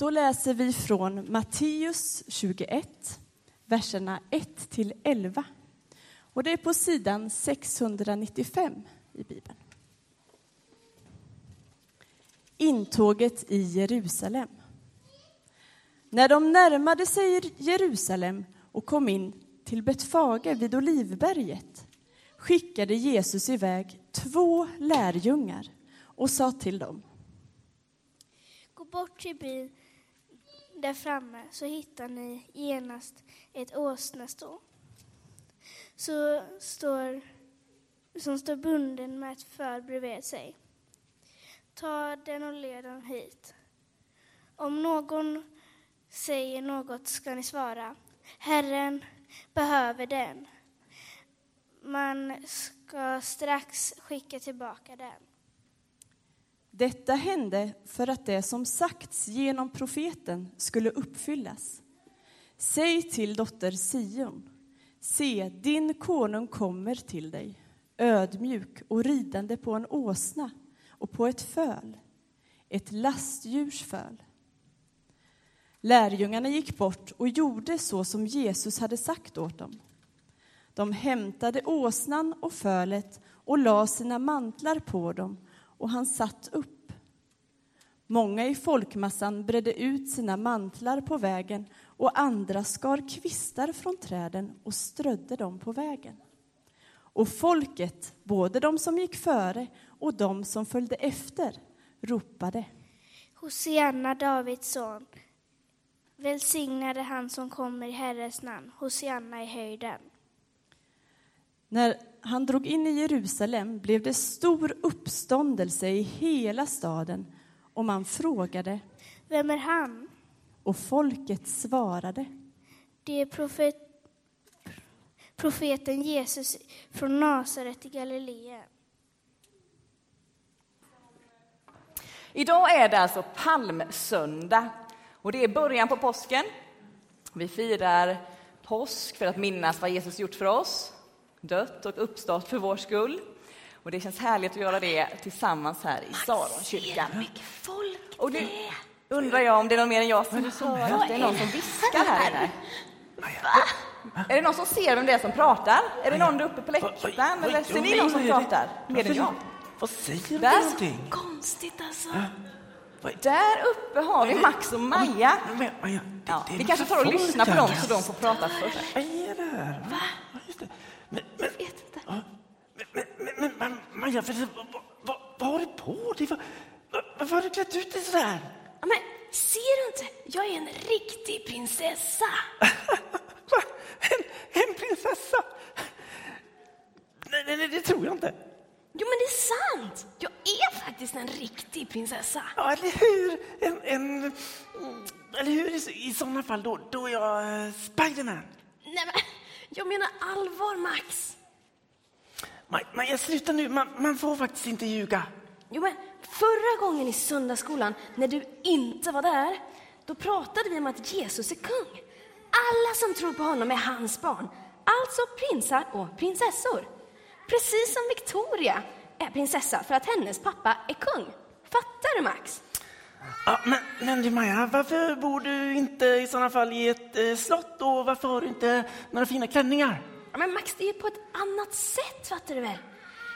Då läser vi från Matteus 21, verserna 1 till 11. Och det är på sidan 695 i Bibeln. Intåget i Jerusalem. När de närmade sig Jerusalem och kom in till Betfage vid Olivberget skickade Jesus iväg två lärjungar och sa till dem. Gå bort till byn där framme så hittar ni genast ett åsnestå så står, som står bunden med ett föl bredvid sig. Ta den och led den hit. Om någon säger något ska ni svara. Herren behöver den. Man ska strax skicka tillbaka den. Detta hände för att det som sagts genom profeten skulle uppfyllas. Säg till dotter Sion, se, din konung kommer till dig, ödmjuk och ridande på en åsna och på ett föl, ett lastdjurs föl. Lärjungarna gick bort och gjorde så som Jesus hade sagt åt dem. De hämtade åsnan och fölet och la sina mantlar på dem och han satt upp. Många i folkmassan bredde ut sina mantlar på vägen och andra skar kvistar från träden och strödde dem på vägen. Och folket, både de som gick före och de som följde efter, ropade. Hosianna, Davids son. Välsignade han som kommer i Herrens namn. Hosianna i höjden. När han drog in i Jerusalem blev det stor uppståndelse i hela staden och man frågade. Vem är han? Och folket svarade. Det är profet, profeten Jesus från Nasaret i Galileen. Idag är det alltså palmsöndag och det är början på påsken. Vi firar påsk för att minnas vad Jesus gjort för oss, dött och uppstått för vår skull. Och det känns härligt att göra det tillsammans här i Saronkyrkan. mycket folk Och nu undrar jag om det är någon mer än jag som hör att det är någon som viskar här inne. Är det någon som ser vem det är som pratar? Är det någon där uppe på läktaren? Eller ser ni någon som pratar? Mer än jag. Vad säger du någonting? Konstigt alltså. Där uppe har vi Max och Maja. Det, Ja, det vi kanske tar och lyssnar på dem så de får prata först. Vad är det här? Va? Ja, just det. Men, men, Vet inte. ja, men, men, men, men Maja, vad, vad, vad har du på dig? Varför har du klätt ut dig sådär? Ja, men ser du inte? Jag är en riktig prinsessa. En, en prinsessa? Nej, nej, nej, det tror jag inte. Jo, men det är sant. Jag är faktiskt en riktig prinsessa. Ja, eller hur? En, en, mm, eller hur? I, i sådana fall, då, då är jag uh, Spiderman. Nej, men jag menar allvar, Max. Maj- Maja, sluta nu. Man, man får faktiskt inte ljuga. Jo, men förra gången i söndagsskolan, när du inte var där, då pratade vi om att Jesus är kung. Alla som tror på honom är hans barn, alltså prinsar och prinsessor. Precis som Victoria är prinsessa för att hennes pappa är kung. Fattar du, Max? Ja, men, men du Maja, varför bor du inte i sådana fall i ett eh, slott och varför har du inte några fina klänningar? Men Max, det är på ett annat sätt, fattar du väl?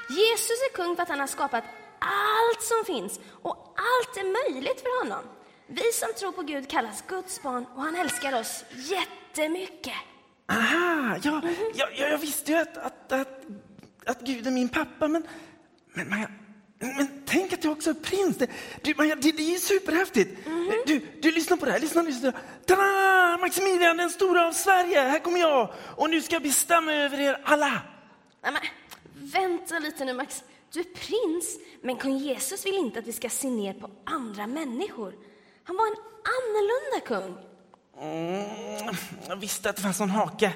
Jesus är kung för att han har skapat allt som finns och allt är möjligt för honom. Vi som tror på Gud kallas Guds barn och han älskar oss jättemycket. Aha, ja, ja, ja jag visste ju att, att, att, att Gud är min pappa, men, men men, men jag också är prins. Det, du, Maja, det, det är superhäftigt. Du, du, lyssna på det här. Lyssna, lyssna. Tada! Maximilian den stora av Sverige, här kommer jag. Och nu ska jag bestämma över er alla. Nej, men, vänta lite nu, Max. Du är prins, men kung Jesus vill inte att vi ska se ner på andra människor. Han var en annorlunda kung. Mm, jag visste att det fanns en hake.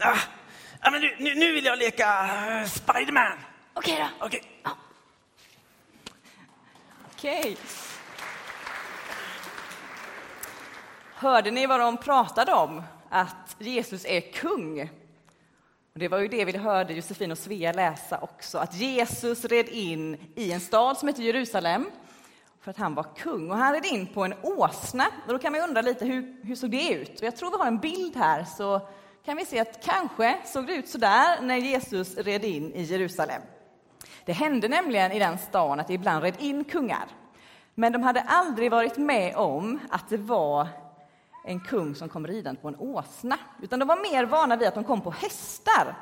Ah, men nu, nu, vill jag leka uh, Spiderman. Okej då. Okej. Ja. Okej. Hörde ni vad de pratade om? Att Jesus är kung. Och det var ju det vi hörde Josefin och Svea läsa också, att Jesus red in i en stad som heter Jerusalem för att han var kung. Och han red in på en åsna. Och då kan man undra lite hur, hur såg det ut? Och jag tror vi har en bild här så kan vi se att kanske såg det ut så där när Jesus red in i Jerusalem. Det hände nämligen i den stan att det ibland red in kungar. Men de hade aldrig varit med om att det var en kung som kom ridande på en åsna, utan de var mer vana vid att de kom på hästar.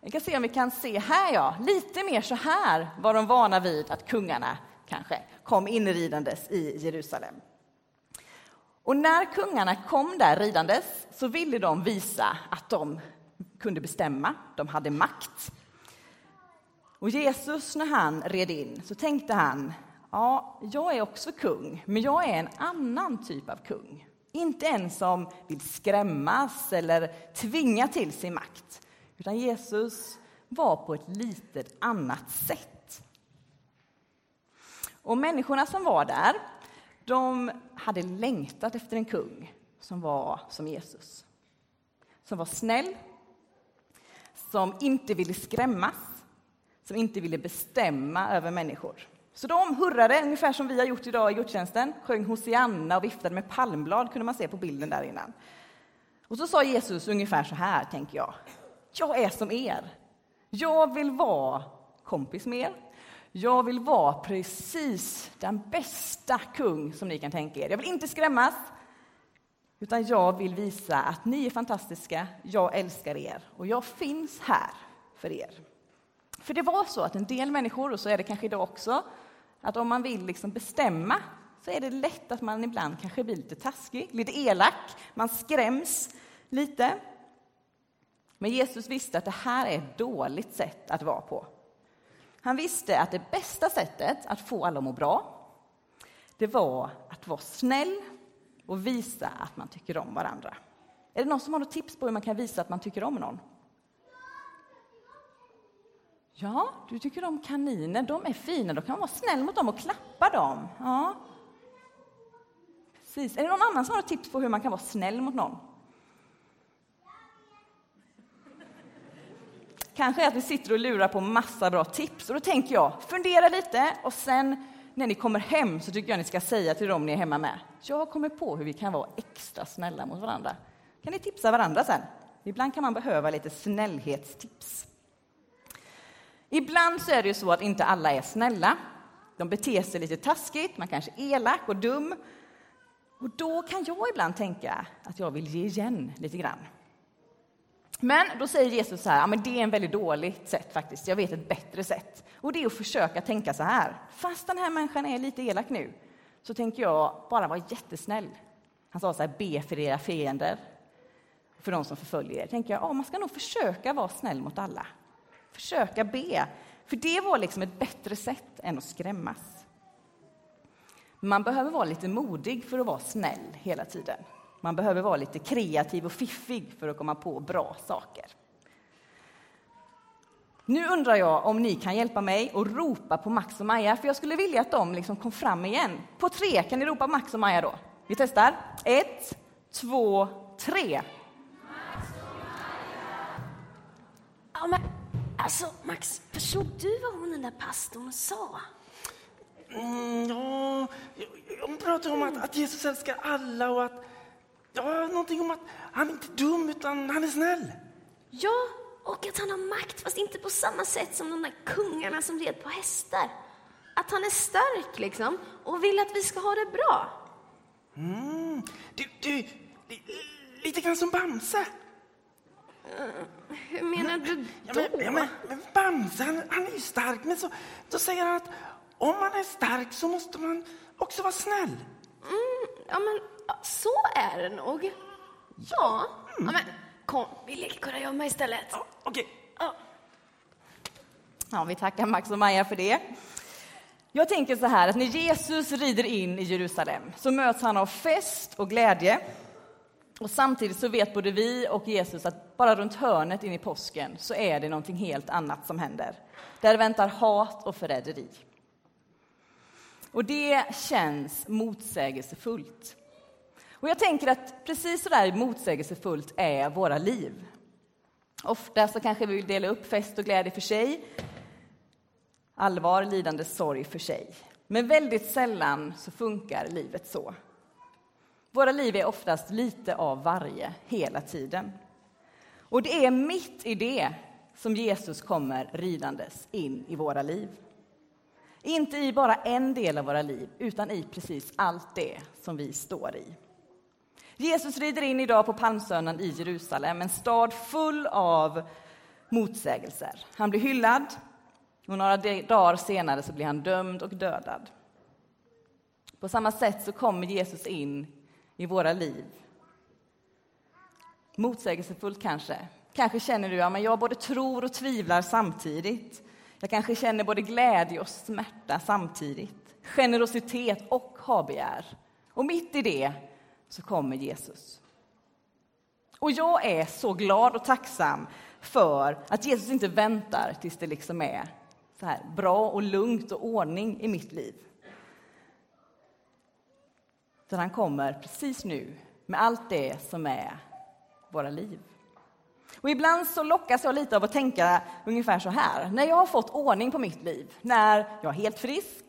Vi kan se om vi kan se här, ja. Lite mer så här var de vana vid att kungarna kanske kom inridandes i Jerusalem. Och när kungarna kom där ridandes så ville de visa att de kunde bestämma, de hade makt. Och Jesus, när han red in, så tänkte han, ja, jag är också kung, men jag är en annan typ av kung. Inte en som vill skrämmas eller tvinga till sin makt, utan Jesus var på ett litet annat sätt. Och människorna som var där, de hade längtat efter en kung som var som Jesus. Som var snäll, som inte ville skrämmas, som inte ville bestämma över människor. Så de hurrade, ungefär som vi har gjort idag i gudstjänsten, sjöng Hosianna och viftade med palmblad, kunde man se på bilden där innan. Och så sa Jesus ungefär så här, tänker jag. Jag är som er. Jag vill vara kompis med er. Jag vill vara precis den bästa kung som ni kan tänka er. Jag vill inte skrämmas, utan jag vill visa att ni är fantastiska, jag älskar er och jag finns här för er. För det var så att en del människor, och så är det kanske idag också, att om man vill liksom bestämma så är det lätt att man ibland kanske blir lite taskig, lite elak, man skräms lite. Men Jesus visste att det här är ett dåligt sätt att vara på. Han visste att det bästa sättet att få alla att må bra, det var att vara snäll och visa att man tycker om varandra. Är det någon som har något tips på hur man kan visa att man tycker om någon? Ja, du tycker om kaniner, de är fina, då kan man vara snäll mot dem och klappa dem. Ja. Precis. Är det någon annan som har ett tips på hur man kan vara snäll mot någon? Kanske att vi sitter och lurar på massa bra tips. Och då tänker jag, fundera lite och sen när ni kommer hem så tycker jag ni ska säga till dem ni är hemma med. Jag har kommit på hur vi kan vara extra snälla mot varandra. Kan ni tipsa varandra sen? Ibland kan man behöva lite snällhetstips. Ibland så är det ju så att inte alla är snälla. De beter sig lite taskigt, man kanske är elak och dum. Och då kan jag ibland tänka att jag vill ge igen lite grann. Men då säger Jesus så här, ja, men det är en väldigt dåligt sätt faktiskt, jag vet ett bättre sätt. Och det är att försöka tänka så här, fast den här människan är lite elak nu, så tänker jag bara vara jättesnäll. Han sa så här, be för era fiender, för de som förföljer er. Tänker jag, ja, man ska nog försöka vara snäll mot alla. Försöka be, för det var liksom ett bättre sätt än att skrämmas. Man behöver vara lite modig för att vara snäll hela tiden. Man behöver vara lite kreativ och fiffig för att komma på bra saker. Nu undrar jag om ni kan hjälpa mig att ropa på Max och Maja, för jag skulle vilja att de liksom kom fram igen. På tre, kan ni ropa Max och Maja då? Vi testar. Ett, två, tre. Max och Maja. Alltså, Max, förstod du vad hon den där pastorn sa? Mm, ja, hon pratar om att, att Jesus älskar alla och att Ja, någonting om att han är inte dum, utan han är snäll. Ja, och att han har makt, fast inte på samma sätt som de där kungarna som red på hästar. Att han är stark, liksom, och vill att vi ska ha det bra. Mm. Du, du, lite grann som Bamse. Hur menar du då? Ja, men, ja, men, men Bamse, han, han, är ju stark, men så, då säger han att om man är stark så måste man också vara snäll. Mm, ja, men så är det nog. Ja. Mm. ja men, kom, vi leker kurragömma istället. Ja, Okej. Okay. Ja. ja, vi tackar Max och Maja för det. Jag tänker så här att när Jesus rider in i Jerusalem så möts han av fest och glädje. Och samtidigt så vet både vi och Jesus att bara runt hörnet in i påsken så är det någonting helt annat som händer. Där väntar hat och förräderi. Och det känns motsägelsefullt. Och jag tänker att precis så där motsägelsefullt är våra liv. Ofta så kanske vi vill dela upp fest och glädje för sig, allvar, lidande, sorg för sig. Men väldigt sällan så funkar livet så. Våra liv är oftast lite av varje, hela tiden. Och det är mitt i det som Jesus kommer ridandes in i våra liv. Inte i bara en del av våra liv, utan i precis allt det som vi står i. Jesus rider in idag på palmsöndagen i Jerusalem, en stad full av motsägelser. Han blir hyllad och några dagar senare så blir han dömd och dödad. På samma sätt så kommer Jesus in i våra liv. Motsägelsefullt kanske. Kanske känner du att ja, jag både tror och tvivlar samtidigt. Jag kanske känner både glädje och smärta samtidigt. Generositet och habegär. Och mitt i det så kommer Jesus. Och jag är så glad och tacksam för att Jesus inte väntar tills det liksom är så här bra och lugnt och ordning i mitt liv. Utan han kommer precis nu med allt det som är våra liv. Och ibland så lockas jag lite av att tänka ungefär så här. När jag har fått ordning på mitt liv, när jag är helt frisk,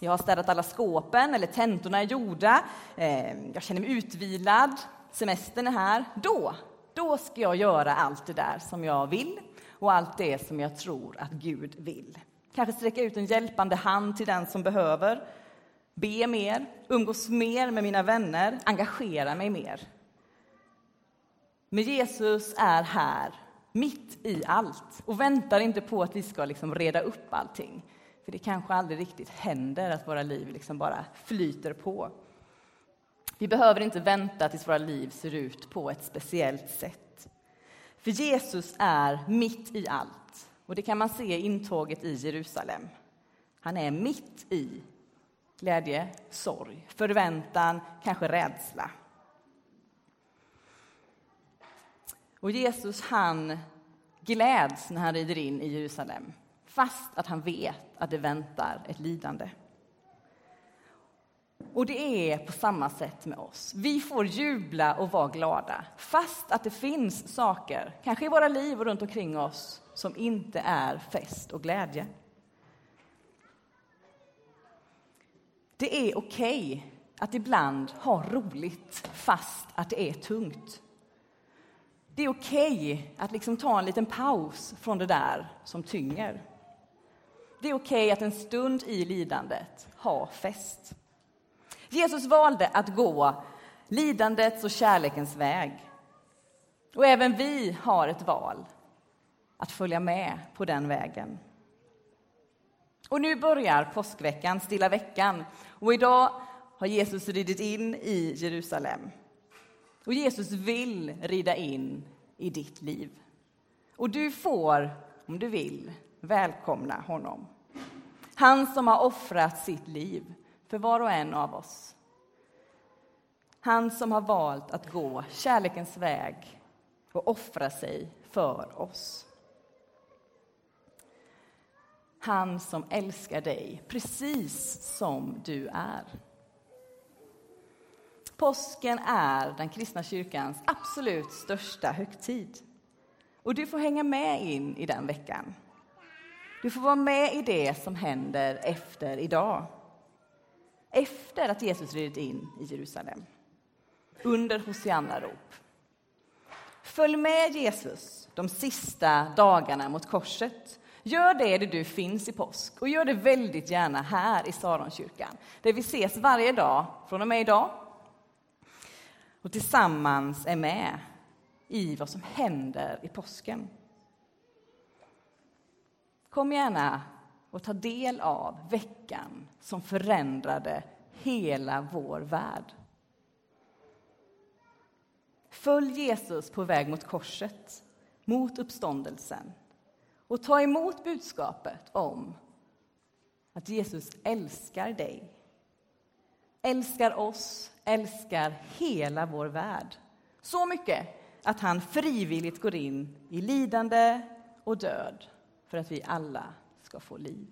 jag har städat alla skåpen eller tentorna är gjorda, eh, jag känner mig utvilad, semestern är här. Då, då ska jag göra allt det där som jag vill och allt det som jag tror att Gud vill. Kanske sträcka ut en hjälpande hand till den som behöver, be mer, umgås mer med mina vänner, engagera mig mer. Men Jesus är här, mitt i allt och väntar inte på att vi ska liksom reda upp allting. För det kanske aldrig riktigt händer att våra liv liksom bara flyter på. Vi behöver inte vänta tills våra liv ser ut på ett speciellt sätt. För Jesus är mitt i allt. Och det kan man se i intåget i Jerusalem. Han är mitt i glädje, sorg, förväntan, kanske rädsla. Och Jesus han gläds när han rider in i Jerusalem fast att han vet att det väntar ett lidande. Och det är på samma sätt med oss. Vi får jubla och vara glada fast att det finns saker, kanske i våra liv och runt omkring oss som inte är fest och glädje. Det är okej okay att ibland ha roligt fast att det är tungt. Det är okej okay att liksom ta en liten paus från det där som tynger. Det är okej okay att en stund i lidandet ha fest. Jesus valde att gå lidandets och kärlekens väg. Och även vi har ett val att följa med på den vägen. Och nu börjar påskveckan, stilla veckan. Och idag har Jesus ridit in i Jerusalem. Och Jesus vill rida in i ditt liv. Och du får, om du vill, välkomna honom. Han som har offrat sitt liv för var och en av oss. Han som har valt att gå kärlekens väg och offra sig för oss. Han som älskar dig precis som du är. Påsken är den kristna kyrkans absolut största högtid. Och du får hänga med in i den veckan. Du får vara med i det som händer efter idag. Efter att Jesus ridit in i Jerusalem. Under Hosianna-rop. Följ med Jesus de sista dagarna mot korset. Gör det där du finns i påsk och gör det väldigt gärna här i Saronkyrkan där vi ses varje dag från och med idag och tillsammans är med i vad som händer i påsken. Kom gärna och ta del av veckan som förändrade hela vår värld. Följ Jesus på väg mot korset, mot uppståndelsen och ta emot budskapet om att Jesus älskar dig, älskar oss, älskar hela vår värld. Så mycket att han frivilligt går in i lidande och död för att vi alla ska få liv.